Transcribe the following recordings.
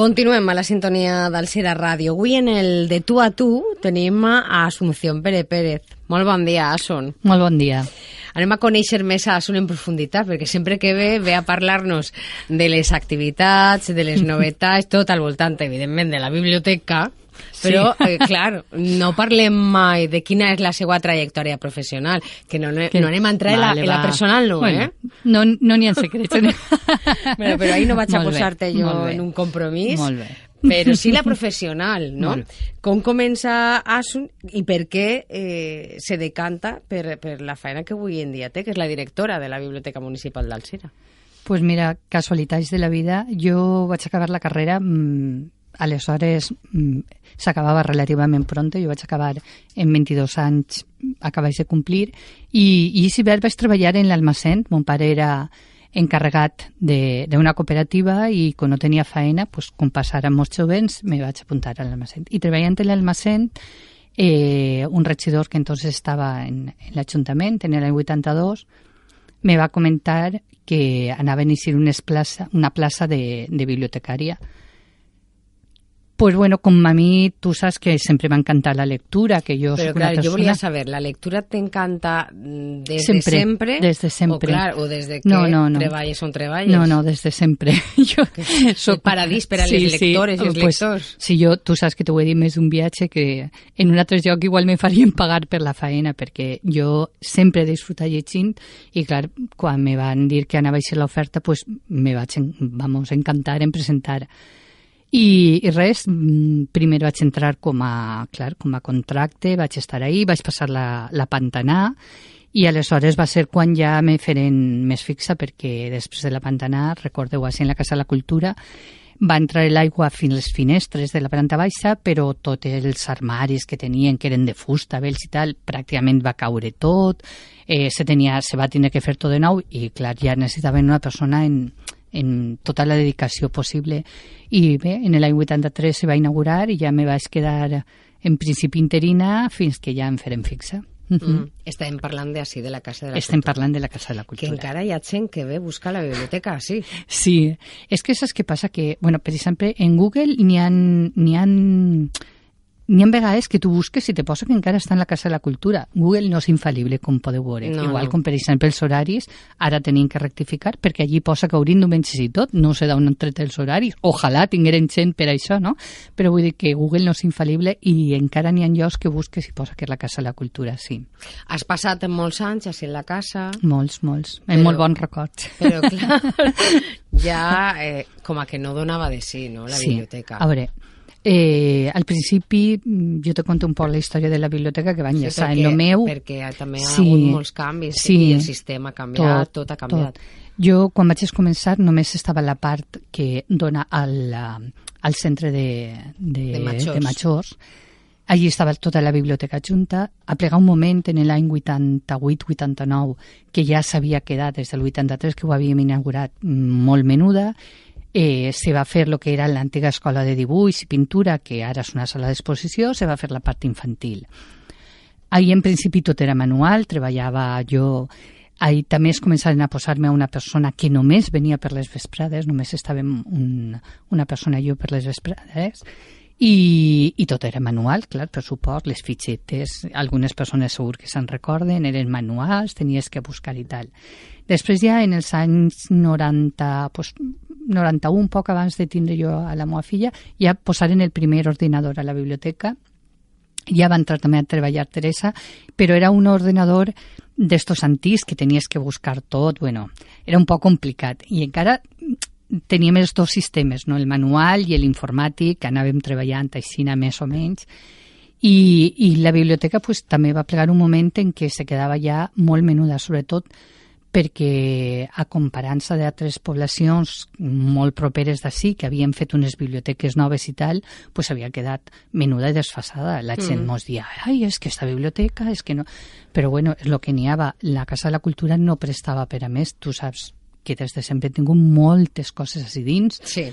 Continuem a la sintonia del Cira Ràdio. Avui en el de tu a tu tenim a Assumpción Pere Pérez. Molt bon dia, Asun. Molt bon dia. Anem a conèixer més a Asun en profunditat, perquè sempre que ve, ve a parlar-nos de les activitats, de les novetats, tot al voltant, evidentment, de la biblioteca, però, sí. eh, clar, no parlem mai de quina és la seva trajectòria professional, que no, no, que... no anem a entrar vale, en, la, en la personal, no, bueno, eh? No n'hi no ha secrets. bueno, però ahí no vaig a posar-te jo en un compromís. Molt bé però sí la professional, no? Com comença Asun i per què eh, se decanta per, per la feina que avui en dia té, que és la directora de la Biblioteca Municipal d'Alcira? Pues mira, casualitats de la vida. Jo vaig acabar la carrera mmm, aleshores mm, s'acabava relativament pront, jo vaig acabar en 22 anys, acabais de complir, i, i si vaig treballar en l'almacén, mon pare era encarregat d'una cooperativa i quan no tenia feina, pues, com passara molts jovents, me vaig apuntar a l'almacén. I treballant en l'almacén, eh, un regidor que entonces estava en, en l'Ajuntament, en l'any 82, me va comentar que anava a iniciar una plaça, una plaça de, de bibliotecària Pues bueno, com a mi tu saps que sempre m'ha encantat la lectura, que jo Però soc clar, una persona... jo volia saber, la lectura t'encanta des sempre, de sempre? Des de sempre. O, clar, o des de que no, no, no. treballes on treballes? No, no, des de sempre. jo soc paradís per a sí, les lectores sí, i els pues, lectors. Sí, jo, tu saps que t'ho he dit més d'un viatge que en un altre lloc igual me farien pagar per la feina, perquè jo sempre he disfrutat llegint i clar, quan me van dir que anava a ser l'oferta, pues me vaig, vamos, encantar en presentar i, i res, mm, primer vaig entrar com a, clar, com a contracte, vaig estar ahí, vaig passar la, la Pantanà i aleshores va ser quan ja me feren més fixa perquè després de la Pantanà, recordeu, així en la Casa de la Cultura, va entrar l'aigua fins les finestres de la planta baixa, però tots els armaris que tenien, que eren de fusta, vells i tal, pràcticament va caure tot, eh, se, tenia, se va tenir que fer tot de nou i, clar, ja necessitaven una persona en, en tota la dedicació possible. I bé, en l'any 83 se va inaugurar i ja me vaig quedar en principi interina fins que ja em farem fixa. Uh -huh. mm. Estem parlant d'ací, de la Casa de la Estem Cultura. parlant de la Casa de la Cultura. Que encara hi ha gent que ve a buscar la biblioteca, sí. Sí, és que saps què passa? Que, bueno, per exemple, en Google n'hi ha, ha N'hi ha vegades que tu busques i te posa que encara està en la Casa de la Cultura. Google no és infal·lible, com podeu veure. No, Igual no. com, per exemple, els horaris, ara tenim que rectificar, perquè allí posa que haurien diumenges i tot, no sé d'on han tret els horaris. Ojalà tingueren gent per això, no? Però vull dir que Google no és infal·lible i encara n'hi ha llocs que busques i posa que és la Casa de la Cultura, sí. Has passat molts anys així en la casa? Molts, molts. Però, en molt bons records. Però, clar, ja eh, com a que no donava de sí, no?, la sí. biblioteca. A veure, Eh, al principi mm, jo te conto un poc la història de la biblioteca que va enllaçar sí, perquè, en el meu... Perquè també ha sí, hagut molts canvis sí, i el sistema ha canviat, tot, tot ha canviat. Tot. Jo, quan vaig començar, només estava la part que dona al, al centre de, de, de majors. De majors. Allí estava tota la biblioteca junta. A plegar un moment en l'any 88-89, que ja s'havia quedat des del 83, que ho havíem inaugurat, molt menuda, eh, se va fer el que era l'antiga escola de dibuix i pintura, que ara és una sala d'exposició, se va fer la part infantil. Ahir en principi tot era manual, treballava jo Ahir també es començaren a posar-me a una persona que només venia per les vesprades, només estàvem un, una persona jo per les vesprades, i, i tot era manual, clar, per suport, les fitxetes, algunes persones segur que se'n recorden, eren manuals, tenies que buscar i tal. Després ja en els anys 90, pues, 91, poc abans de tindre jo a la meva filla, ja posaren el primer ordinador a la biblioteca, ja va entrar també a treballar Teresa, però era un ordenador d'estos antics que tenies que buscar tot, bueno, era un poc complicat. I encara teníem els dos sistemes, no? el manual i l'informàtic, que anàvem treballant així més o menys, i, i la biblioteca pues, també va plegar un moment en què se quedava ja molt menuda, sobretot perquè a comparança d'altres poblacions molt properes d'ací, que havien fet unes biblioteques noves i tal, pues havia quedat menuda i desfasada. La gent mm. mos dia, ai, és que esta biblioteca, és que no... Però bueno, és el que n'hi havia. La Casa de la Cultura no prestava per a més, tu saps que des de sempre he tingut moltes coses així dins. Sí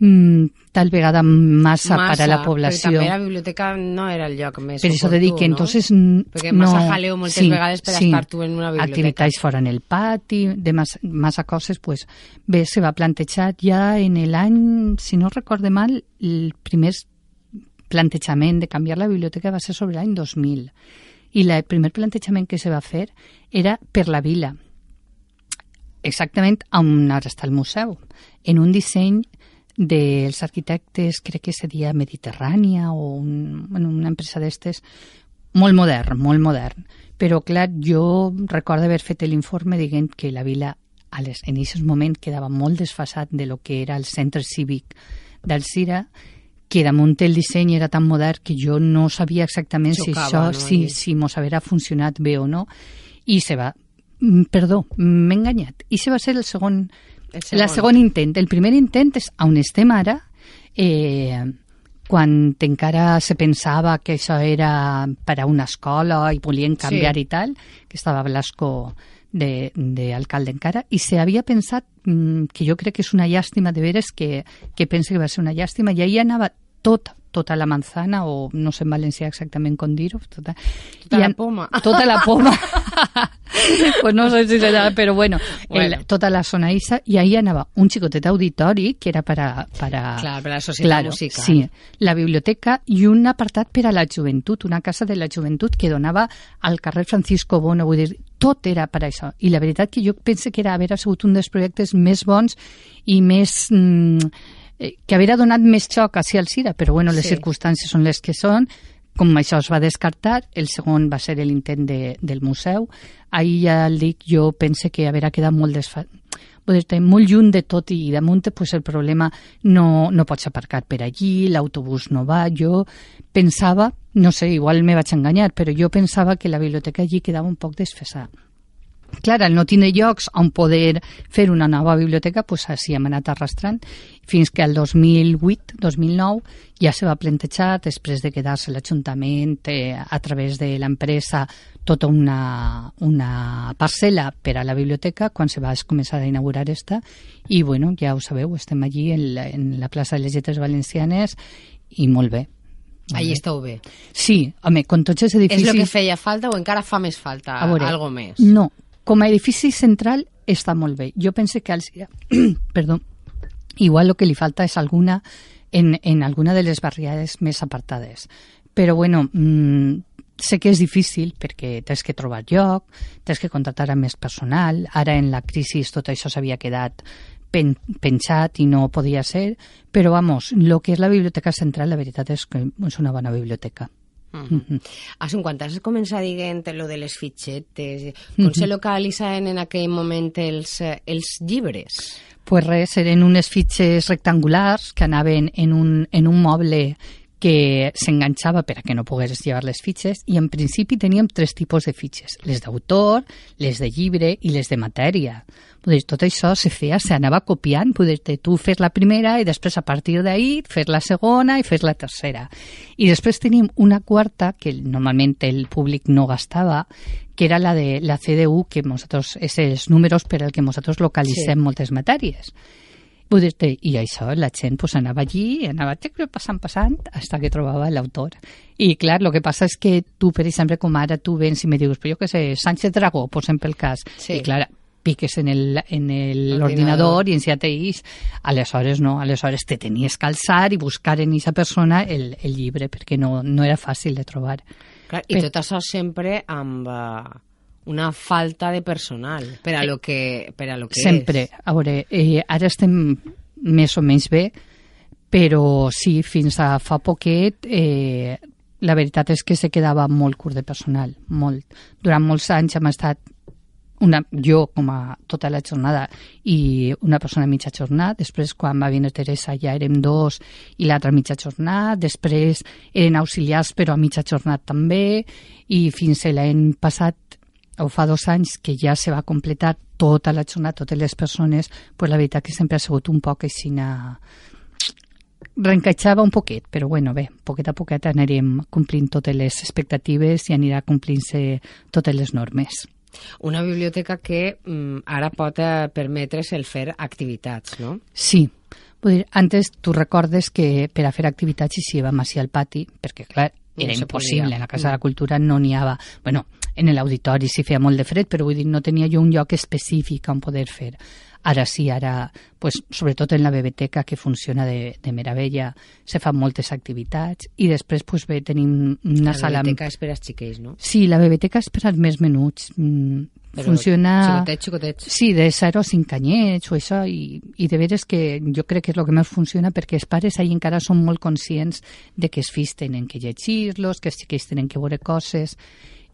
mm, tal vegada massa, massa per a la població. Perquè també la biblioteca no era el lloc més Per això te dic que no? entonces... Perquè no, massa jaleo moltes sí, vegades per sí, estar tu en una biblioteca. Activitats fora en el pati, de massa, massa coses, pues, bé, se va plantejar ja en l'any, si no recorde mal, el primer plantejament de canviar la biblioteca va ser sobre l'any 2000 i el primer plantejament que se va fer era per la vila, exactament on ara està el museu, en un disseny dels arquitectes, crec que seria Mediterrània o un, bueno, una empresa d'estes, molt modern, molt modern. Però, clar, jo recordo haver fet l'informe dient que la vila a les, en aquest moment quedava molt desfasat de lo que era el centre cívic d'Alcira, que damunt el disseny era tan modern que jo no sabia exactament Xocava, si això, no, si, si mos haverà funcionat bé o no, i se va Mm, perdó, m'he enganyat. I se va ser el segon, el segon. La segon intent. El primer intent és on estem ara, eh, quan encara se pensava que això era per a una escola i volien canviar sí. i tal, que estava Blasco d'alcalde encara, i se havia pensat, mm, que jo crec que és una llàstima de veres, que, que pense que va ser una llàstima, i ahir anava tot tota la manzana, o no sé en valencià exactament com dir-ho. Tota, tota la poma. Tota la poma. pues no sé si serà, però bueno, bueno. El, tota la zona Isa, i ahí anava un xicotet auditori que era per a... Per a Clar, per a la societat claro, musical. Sí, la biblioteca i un apartat per a la joventut, una casa de la joventut que donava al carrer Francisco Bono, vull dir, tot era per això. I la veritat que jo penso que era haver sigut un dels projectes més bons i més... Mm, eh, que haver donat més xoc a al Cira, però bueno, les sí. circumstàncies són les que són, com això es va descartar, el segon va ser l'intent de, del museu. Ahir ja el dic, jo pense que haverà quedat molt desfat dir molt lluny de tot i damunt pues, el problema no, no pots aparcar per allí, l'autobús no va. Jo pensava, no sé, igual me vaig enganyar, però jo pensava que la biblioteca allí quedava un poc desfasada. Clar, al no tindre llocs on poder fer una nova biblioteca, pues així hem anat arrastrant, fins que al 2008-2009 ja se va plantejar, després de quedar-se l'Ajuntament eh, a través de l'empresa tota una, una parcel·la per a la biblioteca, quan se va començar a inaugurar esta, i bueno, ja ho sabeu, estem allí en la, en la plaça de les Lletres Valencianes i molt bé. Allí esteu bé. Sí, home, con tots els edificis... És el que feia falta o encara fa més falta a veure, algo més? No, com a edifici central està molt bé. Jo penso que al perdó, igual el que li falta és alguna en, en alguna de les barriades més apartades. Però bueno, mmm, sé que és difícil perquè tens que trobar lloc, tens que contractar a més personal, ara en la crisi tot això s'havia quedat pen, penjat i no podia ser, però vamos, el que és la biblioteca central, la veritat és que és una bona biblioteca. Uh -huh. Hace quan has començat dient lo de les fitxetes, com uh -huh. se localitzaven en aquell moment els, eh, els llibres? Pues res, eren unes fitxes rectangulars que anaven en un, en un moble que s'enganxava per a que no pogués llevar les fitxes i en principi teníem tres tipus de fitxes, les d'autor, les de llibre i les de matèria. Dir, tot això se feia, s'anava copiant, poder tu fer la primera i després a partir d'ahir fer la segona i fer la tercera. I després tenim una quarta que normalment el públic no gastava, que era la de la CDU, que nosaltres, és els números per al que nosaltres localitzem sí. moltes matèries dir i això, la gent pues, anava allí, anava passant, passant, fins que trobava l'autor. I clar, el que passa és que tu, per exemple, com ara tu vens i me dius, però jo què sé, Sánchez Dragó, posem pel cas, sí. i clar, piques en l'ordinador i en si ateix, aleshores no, aleshores te tenies que alçar i buscar en aquesta persona el, el llibre, perquè no, no era fàcil de trobar. Clar, I tot això sempre amb... Uh una falta de personal per a lo que, per a lo que Sempre. És. A veure, eh, ara estem més o menys bé, però sí, fins a fa poquet eh, la veritat és que se quedava molt curt de personal, molt. Durant molts anys hem estat una, jo com a tota la jornada i una persona mitja jornada, després quan va venir Teresa ja érem dos i l'altra mitja jornada, després eren auxiliars però a mitja jornada també i fins l'any passat o fa dos anys que ja se va completar tota la jornada, totes les persones, pues la veritat que sempre ha sigut un poc així reencaixava un poquet, però bueno, bé, poquet a poquet anirem complint totes les expectatives i anirà complint-se totes les normes. Una biblioteca que mm, ara pot eh, permetre's el fer activitats, no? Sí, Vull dir, antes tu recordes que per a fer activitats hi va macia al pati, perquè, clar, era No impossible, podia. en la Casa de la Cultura no n'hi havia... Bueno, en l'auditori sí feia molt de fred, però vull dir, no tenia jo un lloc específic on poder fer. Ara sí, ara, pues, sobretot en la biblioteca, que funciona de, de meravella, se fan moltes activitats i després pues, bé, tenim una La sala... amb- biblioteca és per als xiquets, no? Sí, la biblioteca és per als més menuts. Mm, Però funciona... Xicotets, xicotets. Sí, de 0 a 5 anyets o això, i, i de veres que jo crec que és el que més funciona perquè els pares ahir encara són molt conscients de que els fills tenen que llegir-los, que els xiquets tenen que veure coses,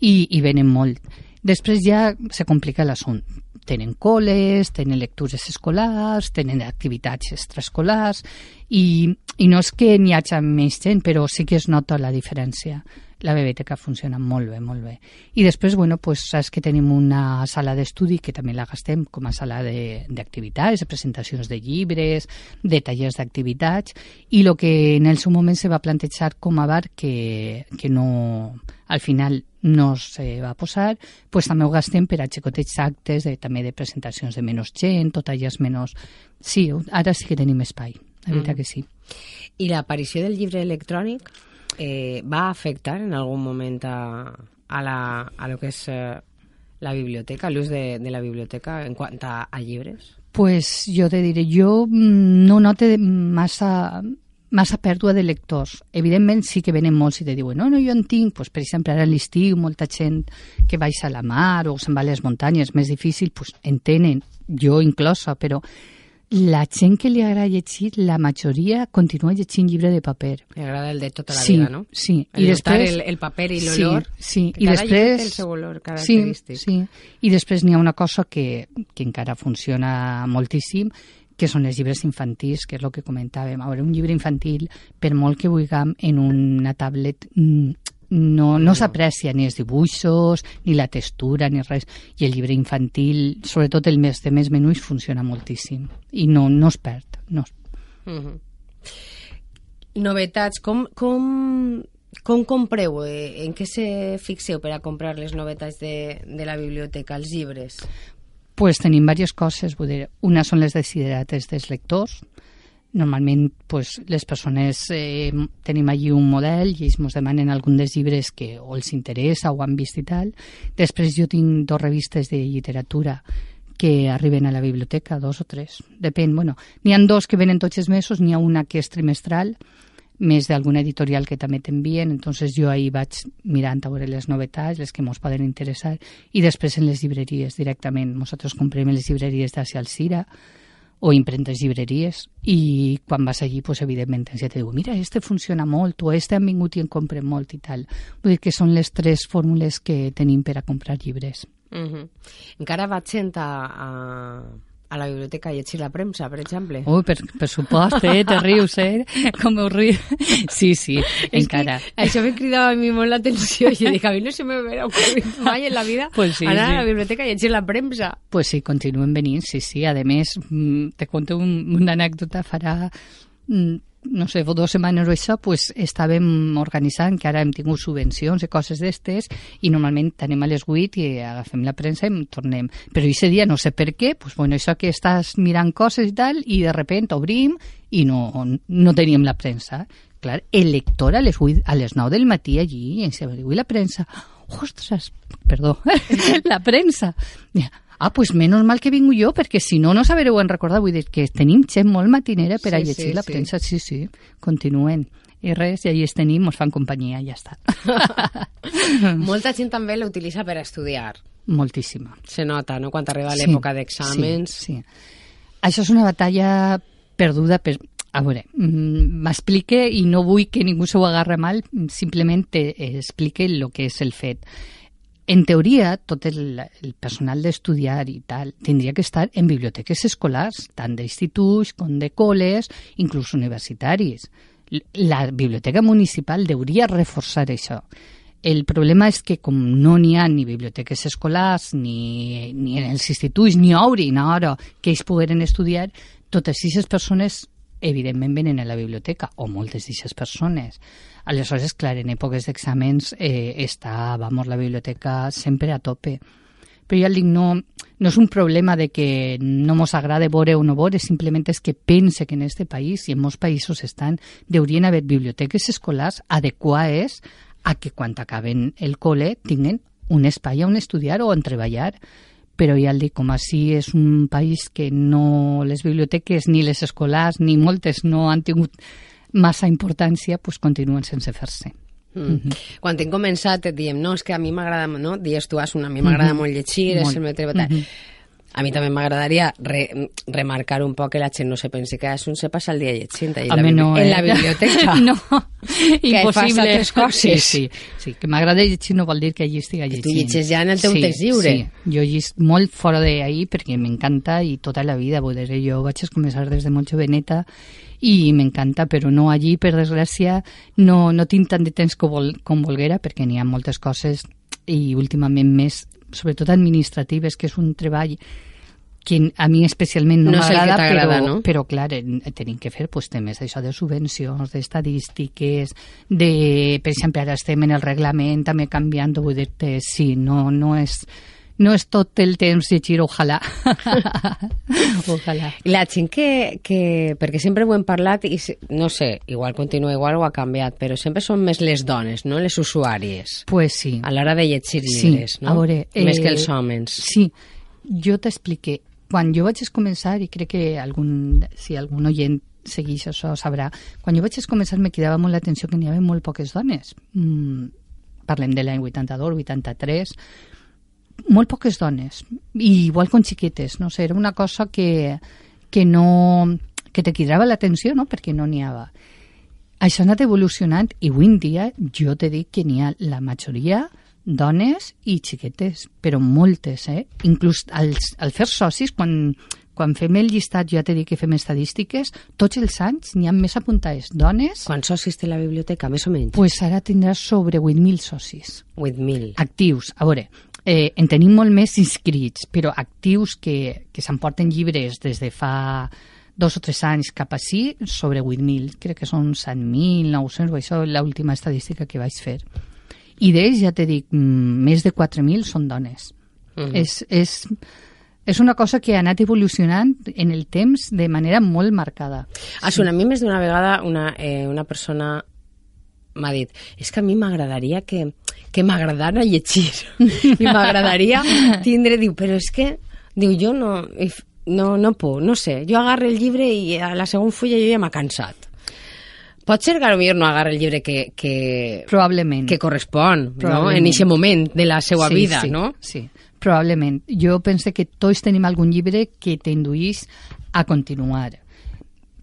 i, i venen molt. Després ja se complica l'assumpte. Tenen col·les, tenen lectures escolars, tenen activitats extraescolars, i, i no és que n'hi hagi més gent, però sí que es nota la diferència la biblioteca funciona molt bé, molt bé. I després, bueno, pues, saps que tenim una sala d'estudi que també la gastem com a sala de- d'activitats, de, de presentacions de llibres, de tallers d'activitats, i el que en el seu moment se va plantejar com a bar que, que no, al final no se va posar, pues també ho gastem per a xicotets actes, de, també de presentacions de menys gent, o tallers menys... Sí, ara sí que tenim espai, la veritat Mm. que sí. I l'aparició del llibre electrònic eh, va afectar en algun moment a, a, la, a lo que és eh, la biblioteca, l'ús de, de la biblioteca en quant a, a llibres? Pues jo te diré, jo mm, no note massa, massa pèrdua de lectors. Evidentment sí que venen molts i te diuen no, no, jo en tinc, pues, per exemple, ara a l'estiu molta gent que baixa a la mar o se'n va a les muntanyes, més difícil, pues, en tenen, jo inclosa, però la gent que li agrada llegir, la majoria continua llegint llibre de paper. Li agrada el de tota la sí, vida, no? Sí, El notar el, el paper i l'olor. Sí, sí. i després... el seu olor sí, característic. sí. I després n'hi ha una cosa que, que encara funciona moltíssim, que són els llibres infantils, que és el que comentàvem. A veure, un llibre infantil, per molt que vulguem en una tablet, mm, no, no s'aprecia ni els dibuixos, ni la textura, ni res. I el llibre infantil, sobretot el més de més menús, funciona moltíssim. I no, no es perd. No es... Mhm. Novetats, com, com, com compreu? Eh, en què se fixeu per a comprar les novetats de, de la biblioteca, els llibres? Pues tenim diverses coses, vull dir, una són les desiderates dels lectors, normalment pues, les persones eh, tenim allí un model i ells ens demanen algun dels llibres que o els interessa o han vist i tal. Després jo tinc dos revistes de literatura que arriben a la biblioteca, dos o tres, depèn. Bueno, n'hi ha dos que venen tots els mesos, n'hi ha una que és trimestral, més d'alguna editorial que també t'envien, entonces jo ahir vaig mirant a veure les novetats, les que ens poden interessar, i després en les llibreries directament. Nosaltres comprem les llibreries d'Asia Alcira o imprentes llibreries i quan vas allí, pues, evidentment, ja te diu mira, este funciona molt o este han vingut i en compren molt i tal. Vull dir que són les tres fórmules que tenim per a comprar llibres. Mhm. Encara va gent a, a, la biblioteca llegir la premsa, per exemple? Ui, per, per supost, eh? Te rius, eh? Com ho rius. Sí, sí, És encara. Que això me cridava a mi molt l'atenció. Jo dic, a mi no se m'haurà ocorrit mai en la vida Pues sí, anar sí. a la biblioteca a llegir la premsa. Pues sí, continuen venint, sí, sí. A més, mm, te conto un, una anècdota, farà, mm, no sé, dues setmanes o això, pues estàvem organitzant, que ara hem tingut subvencions i coses d'estes, i normalment anem a les 8 i agafem la premsa i em tornem. Però aquest dia, no sé per què, pues bueno, això que estàs mirant coses i tal, i de repent obrim i no, no teníem la premsa. Clar, el lector a les, 8, a les 9 del matí allí, i ens diu, la premsa? Ostres, perdó, la premsa. Ah, pues menos mal que vinc jo, perquè si no, no sabreu en recordar. Vull dir que tenim gent molt matinera per a Sí, llegir sí, la sí. premsa. Sí, sí, continuen. I res, i allí els tenim, ens fan companyia, ja està. Molta gent també l'utilitza per a estudiar. Moltíssima. Se nota, no?, quan arriba l'època d'exàmens. Sí, sí. Això és una batalla perduda per... A veure, mm, m'explique i no vull que ningú s'ho agarre mal, simplement explique el que és el fet. En teoria, tot el, el personal d'estudiar i tal tindria que estar en biblioteques escolars, tant d'instituts com de col·les, inclús universitaris. La biblioteca municipal hauria reforçar això. El problema és que com no n'hi ha ni biblioteques escolars, ni, ni en els instituts, ni obrin ara que ells pogueren estudiar, totes aquestes persones evidentment venen a la biblioteca, o moltes d'aquestes persones. Aleshores, clar, en èpoques d'exàmens eh, està, vamos, la biblioteca sempre a tope. Però ja dic, no, no és un problema de que no mos agrada veure o no veure, simplement és que pense que en este país i en molts països estan, deurien haver biblioteques escolars adequades a que quan acaben el col·le tinguen un espai on estudiar o on treballar però ja el dic, com així és un país que no les biblioteques ni les escolars ni moltes no han tingut massa importància, pues continuen sense fer-se. Mm. Mm -hmm. Quan hem començat et diem, no, és que a mi m'agrada, no? Dies tu, a mi m'agrada mm -hmm. molt llegir, molt. és el meu treball. Mm -hmm. A mi també m'agradaria re, remarcar un poc que la gent no se pensi que un se passa el dia llegint en, la, no, en eh? la biblioteca. no, que impossible. Que fas coses. Sí, sí, sí, que m'agrada llegir no vol dir que allí estigui llegint. Tu llegeixes ja en el teu sí, text lliure. Sí, jo llegis molt fora d'ahir perquè m'encanta i tota la vida, vull dir, jo vaig començar des de molt joveneta i m'encanta, però no allí, per desgràcia, no, no tinc tant de temps com, vol, com volguera perquè n'hi ha moltes coses i últimament més, sobretot administratives, que és un treball que a mi especialment no, no m'agrada, però, no? però clar, tenim que fer pues, temes això de subvencions, d'estadístiques, de, per exemple, ara estem en el reglament també canviant, vull dir-te, sí, no, no és no és tot el temps llegir, ojalà. ojalà. La gent que, que, perquè sempre ho hem parlat i no sé, igual continua igual o ha canviat, però sempre són més les dones, no? Les usuàries. Pues sí. A l'hora de llegir llibres, sí. no? A veure, més eh, que els homes. Sí, jo t'expliqué quan jo vaig començar, i crec que algun, si algun oient segueix això sabrà, quan jo vaig començar me cridava molt l'atenció que n'hi havia molt poques dones. Mm, parlem de l'any 82, 83, molt poques dones, i igual com xiquetes, no sé, era una cosa que, que no que te cridava l'atenció, no?, perquè no n'hi havia. Això ha anat evolucionant i avui en dia jo te dic que n'hi ha la majoria dones i xiquetes, però moltes, eh? Inclús als, al fer socis, quan, quan fem el llistat, jo ja t'he dit que fem estadístiques, tots els anys n'hi ha més apuntades dones. Quants socis té la biblioteca, més o menys? Pues ara tindràs sobre 8.000 socis. 8.000. Actius. A veure, eh, en tenim molt més inscrits, però actius que, que s'emporten llibres des de fa dos o tres anys cap a sí, sobre 8.000. Crec que són 100.000, 900, o això és l'última estadística que vaig fer. I d'ells, ja t'he dit, mm, més de 4.000 són dones. Mm -hmm. és, és, és una cosa que ha anat evolucionant en el temps de manera molt marcada. Ah, sí. a mi més d'una vegada una, eh, una persona m'ha dit és que a mi m'agradaria que, que m'agradara llegir i m'agradaria tindre, diu, però és que diu, jo no, no, no puc, no sé, jo agarro el llibre i a la segona fulla jo ja m'ha cansat Pot ser que potser no agarra el llibre que, que, probablement. que correspon no? en aquest moment de la seva sí, vida, sí, no? Sí, probablement. Jo pense que tots tenim algun llibre que t'induís a continuar.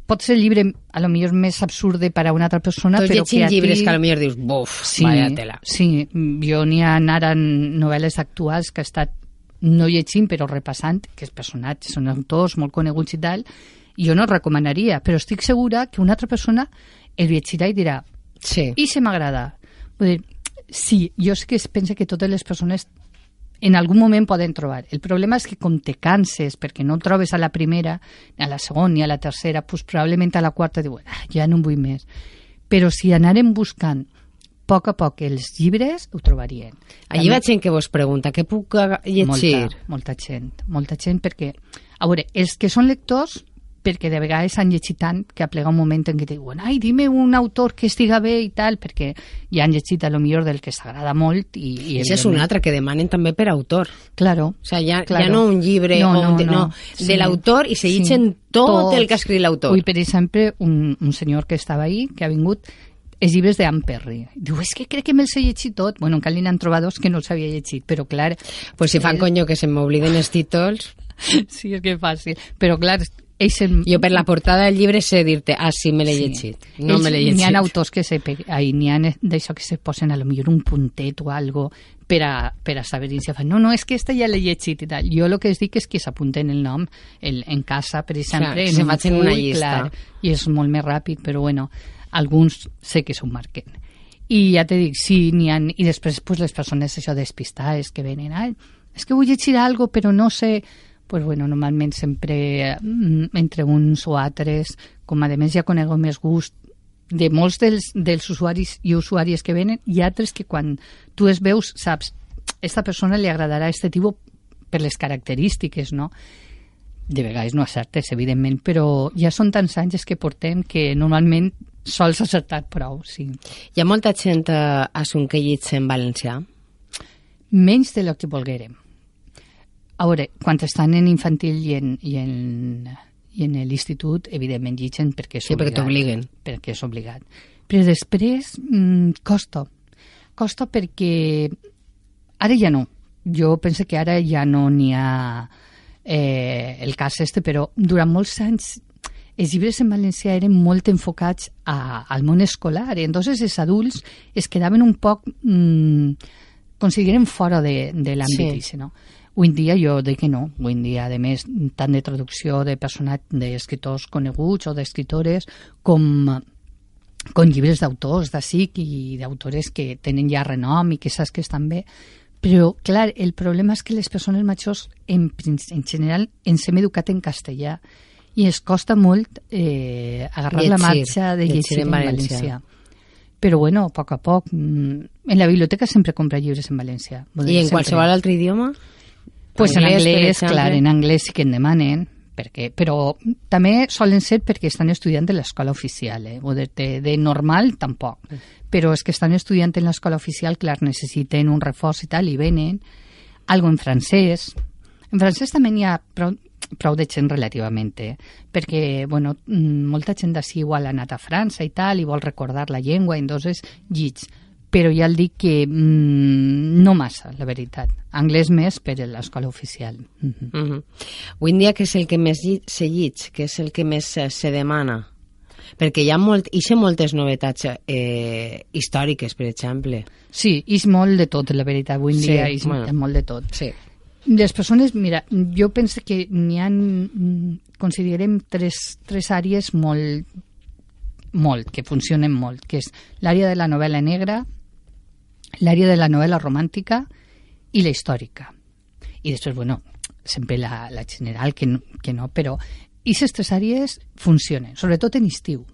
Pot ser el llibre a lo millor més absurd per a una altra persona, tots però que a llibres ti... que a lo millor dius, buf, sí, vaya tela. Sí, jo n'hi ha ara novel·les actuals que he estat no llegint, però repassant, que els personatges són autors molt coneguts i tal, jo no recomanaria, però estic segura que una altra persona el llegirà i dirà sí. i se m'agrada. Vull dir, sí, jo sé que es pensa que totes les persones en algun moment poden trobar. El problema és que com te canses perquè no trobes a la primera, a la segona ni a la tercera, pues probablement a la quarta diuen, ah, ja no en vull més. Però si anarem buscant a poc a poc els llibres, ho trobarien. Allí va gent que vos pregunta, què puc llegir? Molta, molta gent, molta gent, perquè, a veure, els que són lectors perquè de vegades han llegit tant que aplega un moment en què diuen ai, dime un autor que estiga bé i tal, perquè ja han llegit a lo millor del que s'agrada molt i, i Això és un altre, que demanen també per autor. Claro. O sea, ja, claro. ja no un llibre no, no, de, no, no. de sí. l'autor i se llegeixen sí. tot, tot el que ha escrit l'autor. Ui, per exemple, un, un senyor que estava ahí, que ha vingut els llibres d'Anne Perry. Diu, és que crec que me'ls he llegit tot. Bueno, encara n'hi han trobat dos que no els havia llegit, però clar... Pues si fan eh... conyo que se m'obliden els títols... Sí, és que és fàcil. Però clar, Eixen... Jo per la portada del llibre sé dir-te, ah, sí, me l'he sí. llegit. No Ells, me l'he llegit. N'hi ha autors que se, n'hi ha d'això que se posen a lo millor un puntet o algo per a, per a saber i se fan, no, no, és que esta ja l'he llegit i tal. Jo el que es dic és que s'apunten el nom el, en casa, per exemple, clar, en se un full, una llista. clar, i és molt més ràpid, però bueno, alguns sé que s'ho marquen. I ja te dic, sí, n'hi ha... I després pues, les persones això despistades que venen, ah, és que vull llegir algo però no sé pues bueno, normalment sempre mm, entre uns o altres, com a més ja conego més gust de molts dels, dels usuaris i usuàries que venen, i altres que quan tu es veus saps, esta persona li agradarà este tipus per les característiques, no? De vegades no acertes, evidentment, però ja són tants anys que portem que normalment sols acertat prou, sí. Hi ha molta gent a, a Sonquellits en valencià? Menys de lo que volguérem. A veure, quan estan en infantil i en, i en, i en l'institut, evidentment llitgen perquè és Sí, perquè obligat. t'obliguen. Perquè és obligat. Però després mm, costa. Costa perquè ara ja no. Jo penso que ara ja no n'hi ha eh, el cas este, però durant molts anys els llibres en valencià eren molt enfocats a, al món escolar. I entonces els adults es quedaven un poc... Mm, consideren fora de, de l'àmbit, Sí. sí. no? Avui en dia jo dic que no. Avui en dia, a més, tant de traducció de personatges, d'escriptors coneguts o d'escritores, com, com llibres d'autors de SIC i d'autores que tenen ja renom i que saps que estan bé. Però, clar, el problema és que les persones majors, en, en general, ens hem educat en castellà i ens costa molt eh, agarrar la Llegir, marxa de llegir llegir, en en, valencià. valencià. Però bueno, a poc a poc, mm, en la biblioteca sempre compra llibres en valencià. Dir, I en sempre. qualsevol altre idioma? Pues en Anglès, per anglès, clar, en anglès sí que en demanen, perquè, però també solen ser perquè estan estudiant en l'escola oficial, eh? Vull dir, de, de normal tampoc. Però és que estan estudiant en l'escola oficial, clar, necessiten un reforç i tal, i venen. Algo en francès. En francès també n'hi ha prou, prou de gent relativament, eh? perquè bueno, mm, molta gent d'ací igual ha anat a França i tal, i vol recordar la llengua, entonces llits però ja el dic que mm, no massa, la veritat. Anglès més per a l'escola oficial. Mm -hmm. Uh -huh. Avui en dia, què és el que més se llig? Què és el que més se, se demana? Perquè hi ha molt, hi ha moltes novetats eh, històriques, per exemple. Sí, és molt de tot, la veritat. Avui en Sí, dia és bueno. molt de tot. Sí. Les persones, mira, jo penso que n'hi ha, mm, considerem tres, tres àrees molt, molt, que funcionen molt, que és l'àrea de la novel·la negra, l'àrea de la novel·la romàntica i la històrica. I després, bueno, sempre la, la general, que no, que no però aquestes tres àrees funcionen, sobretot en estiu.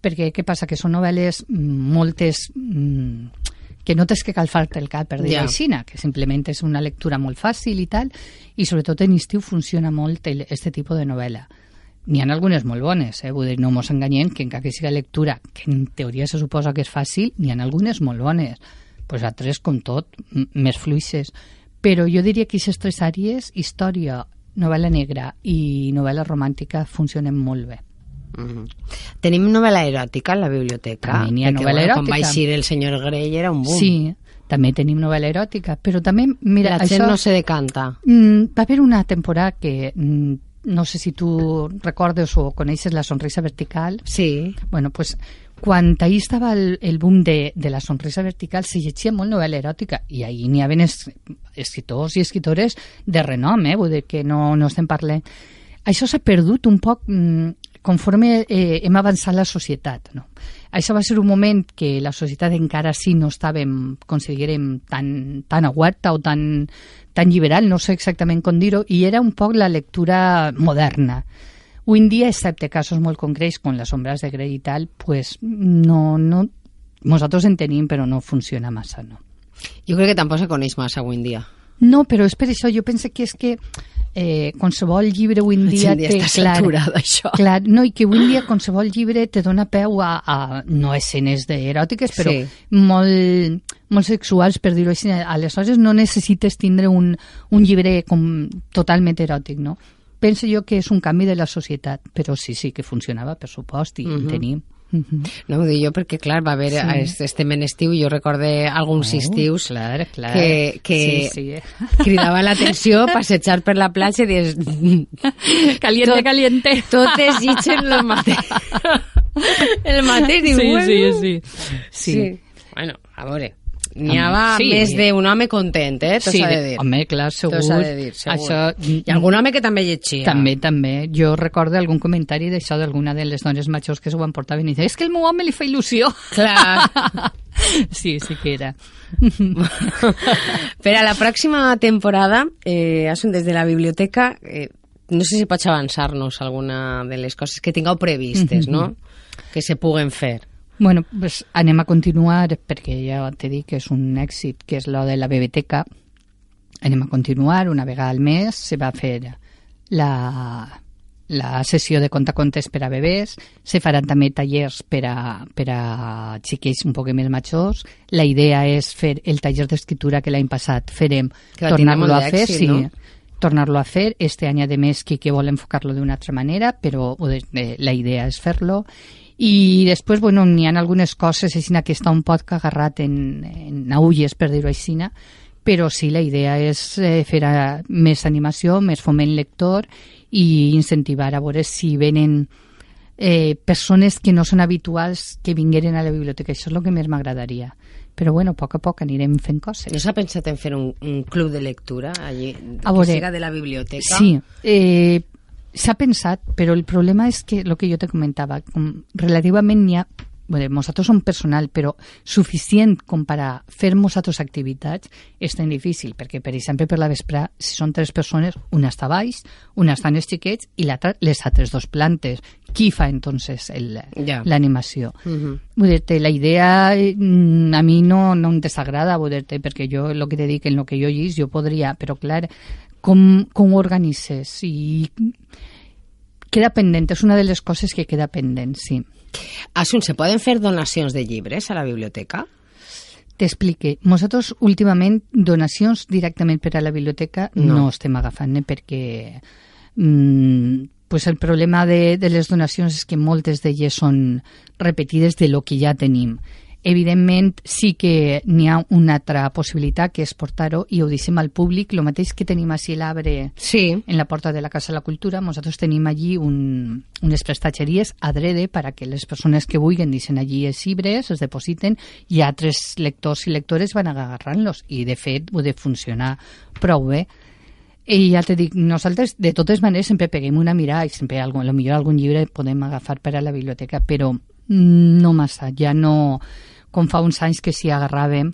Perquè què passa? Que són novel·les mm, moltes mm, que no tens que calfar-te el cap per dir yeah. aixina, que simplement és una lectura molt fàcil i tal, i sobretot en estiu funciona molt el, este tipus de novel·la. N'hi ha algunes molt bones, eh? vull dir, no mos enganyem, que encara que siga lectura, que en teoria se suposa que és fàcil, n'hi ha algunes molt bones, pues altres, com tot, més fluixes. Però jo diria que aquestes tres àrees, història, novel·la negra i novel·la romàntica, funcionen molt bé. Uh -huh. Tenim novel·la eròtica a la biblioteca. També n'hi ha novel·la Quan va eròtica. eixir el senyor Grey era un boom. Sí, també tenim novel·la eròtica, però també, mira, la gent això... no se decanta. Mm, va haver una temporada que mm, no sé si tu recordes o coneixes la sonrisa vertical. Sí. Bueno, pues quan ahir estava el, el boom de, de la sonrisa vertical se llegia molt novel·la eròtica i ahir n'hi havia es, escriptors i escritores de renom, eh? vull dir que no, no estem parlant... Això s'ha perdut un poc mm, conforme eh, hem avançat la societat. No? Això va ser un moment que la societat encara sí no estàvem, considerem, tan, tan aguerta o tan, tan liberal, no sé exactament com dir-ho, i era un poc la lectura moderna. Avui en dia, excepte casos molt concrets, com les ombres de Grey i tal, pues no, no, nosaltres en tenim, però no funciona massa, no. Jo crec que tampoc se coneix massa avui en dia. No, però és per això, jo penso que és que eh, qualsevol llibre avui en dia té... està saturada, això. Clar, no, i que avui en dia qualsevol llibre te dona peu a, a no escenes eròtiques, però Sí. molt, molt sexuals, per dir-ho així. Aleshores no necessites tindre un, un llibre com totalment eròtic, no? Penso jo que és un canvi de la societat, però sí, sí, que funcionava, per supost, i Mhm. en tenim. Mhm. No ho dic jo perquè, clar, va haver Sí. este men estiu, jo recorde alguns Oh, estius clar, clar. que, que Sí, sí. eh. cridava l'atenció passejar per la platja i dius... Caliente, Tot- caliente. Totes llitgen el mateix. el mateix, diu, Sí, bueno. sí, sí. Sí. Sí. Bueno, a veure, n'hi havia Sí. més d'un home content, eh? T'ho Sí, s'ha de dir. home, clar, segur. T'ho s'ha de dir, segur. Això, I algun home que també llegia. També, també. Jo recordo algun comentari d'això d'alguna de les dones majors que s'ho emportaven i deia, és que el meu home li fa il·lusió. Clar. sí, sí que era. per a la pròxima temporada, eh, Asun, des de la biblioteca, eh, no sé si pots avançar-nos alguna de les coses que tingueu previstes, no? Que se puguen fer. Bueno, pues anem a continuar perquè ja t'he dit que és un èxit, que és lo de la biblioteca. anem a continuar, una vegada al mes se va fer la, la sessió de contacontes per a bebès, se faran també tallers per a, per a xiquets un poc més majors. La idea és fer el taller d'escriptura que l'any passat ferem, tornar-lo a fer, sí, no? tornar-lo a fer. Este any, a més, que, que vol enfocar-lo d'una altra manera, però eh, la idea és fer-lo. I després, bueno, n'hi ha algunes coses així que està un poc agarrat en, en aulles, per dir-ho així, però sí, la idea és eh, fer a, eh, més animació, més foment lector i incentivar a veure si venen eh, persones que no són habituals que vingueren a la biblioteca. Això és el que més m'agradaria. Però bueno, a poc a poc anirem fent coses. No s'ha pensat en fer un, un club de lectura allí, a veure, que siga de la biblioteca? Sí, eh, s'ha pensat, però el problema és que, el que jo te comentava, com relativament n'hi ha bueno, nosaltres som personal, però suficient com per a fer nosaltres activitats és tan difícil, perquè, per exemple, per la vespre, si són tres persones, una està baix, una està en els xiquets i l'altra les altres dos plantes. Qui fa, entonces, l'animació? Ja. Uh -huh. La idea mm, a mi no, no em desagrada, dir perquè jo, el que te dic, en el que jo llis, jo podria, però, clar, com, com ho organitzes? I queda pendent, és una de les coses que queda pendent, sí. Asun, ¿se poden fer donacions de llibres a la biblioteca? T'explique. Nosaltres, últimament, donacions directament per a la biblioteca no, no estem agafant, eh, perquè mm, pues el problema de, de les donacions és que moltes d'elles són repetides de lo que ja tenim. Evidentment, sí que n'hi ha una altra possibilitat, que és portar-ho, i ho deixem al públic, el mateix que tenim així l'arbre sí. en la porta de la Casa de la Cultura, nosaltres tenim allí un, unes prestatgeries adrede per a que les persones que vulguin deixen allí els llibres, es depositen, i altres lectors i lectores van agarrant-los, i de fet ho de funcionar prou bé. I ja te dic, nosaltres de totes maneres sempre peguem una mirada i sempre algun, millor algun llibre podem agafar per a la biblioteca, però no massa, ja no com fa uns anys que s'hi agarràvem,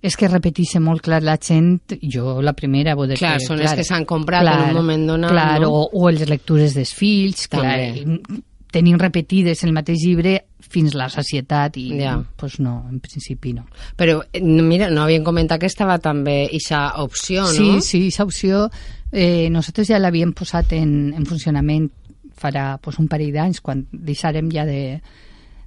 és que repetisse molt clar la gent, jo la primera... Vull clar, que, són clar, les que s'han comprat clar, en un moment donat. Clar, no? o, o les lectures dels fills, També. clar, tenim repetides el mateix llibre fins la societat i ja. pues no, en principi no. Però eh, mira, no havien comentat que estava també aquesta opció, no? Sí, sí, aquesta opció eh, nosaltres ja l'havíem posat en, en funcionament farà pues, un parell d'anys quan deixarem ja de,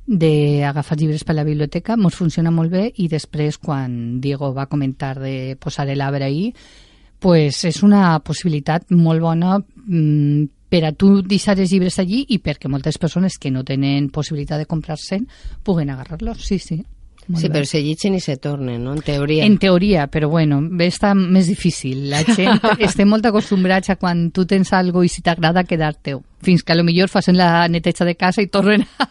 d'agafar llibres per la biblioteca, ens funciona molt bé i després quan Diego va comentar de posar l'arbre ahí, pues és una possibilitat molt bona mmm, per a tu deixar els llibres allí i perquè moltes persones que no tenen possibilitat de comprar-se'n puguen agarrar-los, sí, sí. Molt sí, bé. però se llitgen i se tornen, no? En teoria. En teoria, però bueno, està més difícil. La gent estem molt acostumbrats a quan tu tens algo i si t'agrada quedar-te fins que a lo millor facin la neteja de casa i tornen a,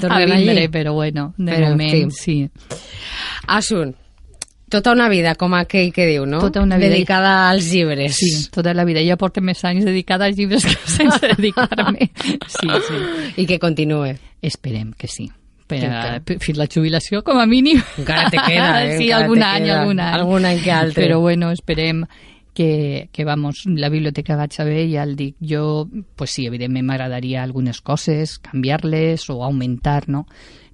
tornen a vindre, però bueno, de però, moment, sí. Asun, tota una vida, com aquell que diu, no? Tota una vida. Dedicada als llibres. Sí, tota la vida. Ja porto més anys dedicada als llibres que sense dedicar-me. Sí, sí. I que continue. Esperem que sí per a, fins la jubilació, com a mínim. Encara te queda, eh? sí, algun any, queda. algun any. Algun any que altre. Però bueno, esperem que, que vamos, la biblioteca vaig a bé, ja el dic, jo, pues sí, evidentment m'agradaria algunes coses, canviar-les o augmentar, no?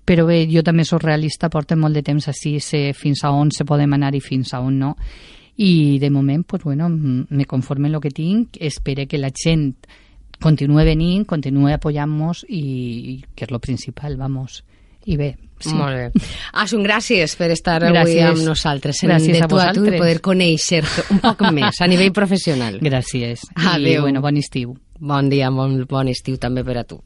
Però bé, jo també sóc realista, porto molt de temps així, sé fins a on se podem anar i fins a on no. I de moment, pues bueno, me conforme en el que tinc, espero que la gent continue venint, continue apoyant-nos i, i que és lo principal, vamos i bé, Sí. Molt bé. Asun, gràcies per estar gràcies. avui amb nosaltres. Gràcies de tu a, a tu poder conèixer un poc més a nivell professional. Gràcies. Adéu. I, bueno, bon estiu. Bon dia, bon, bon estiu també per a tu.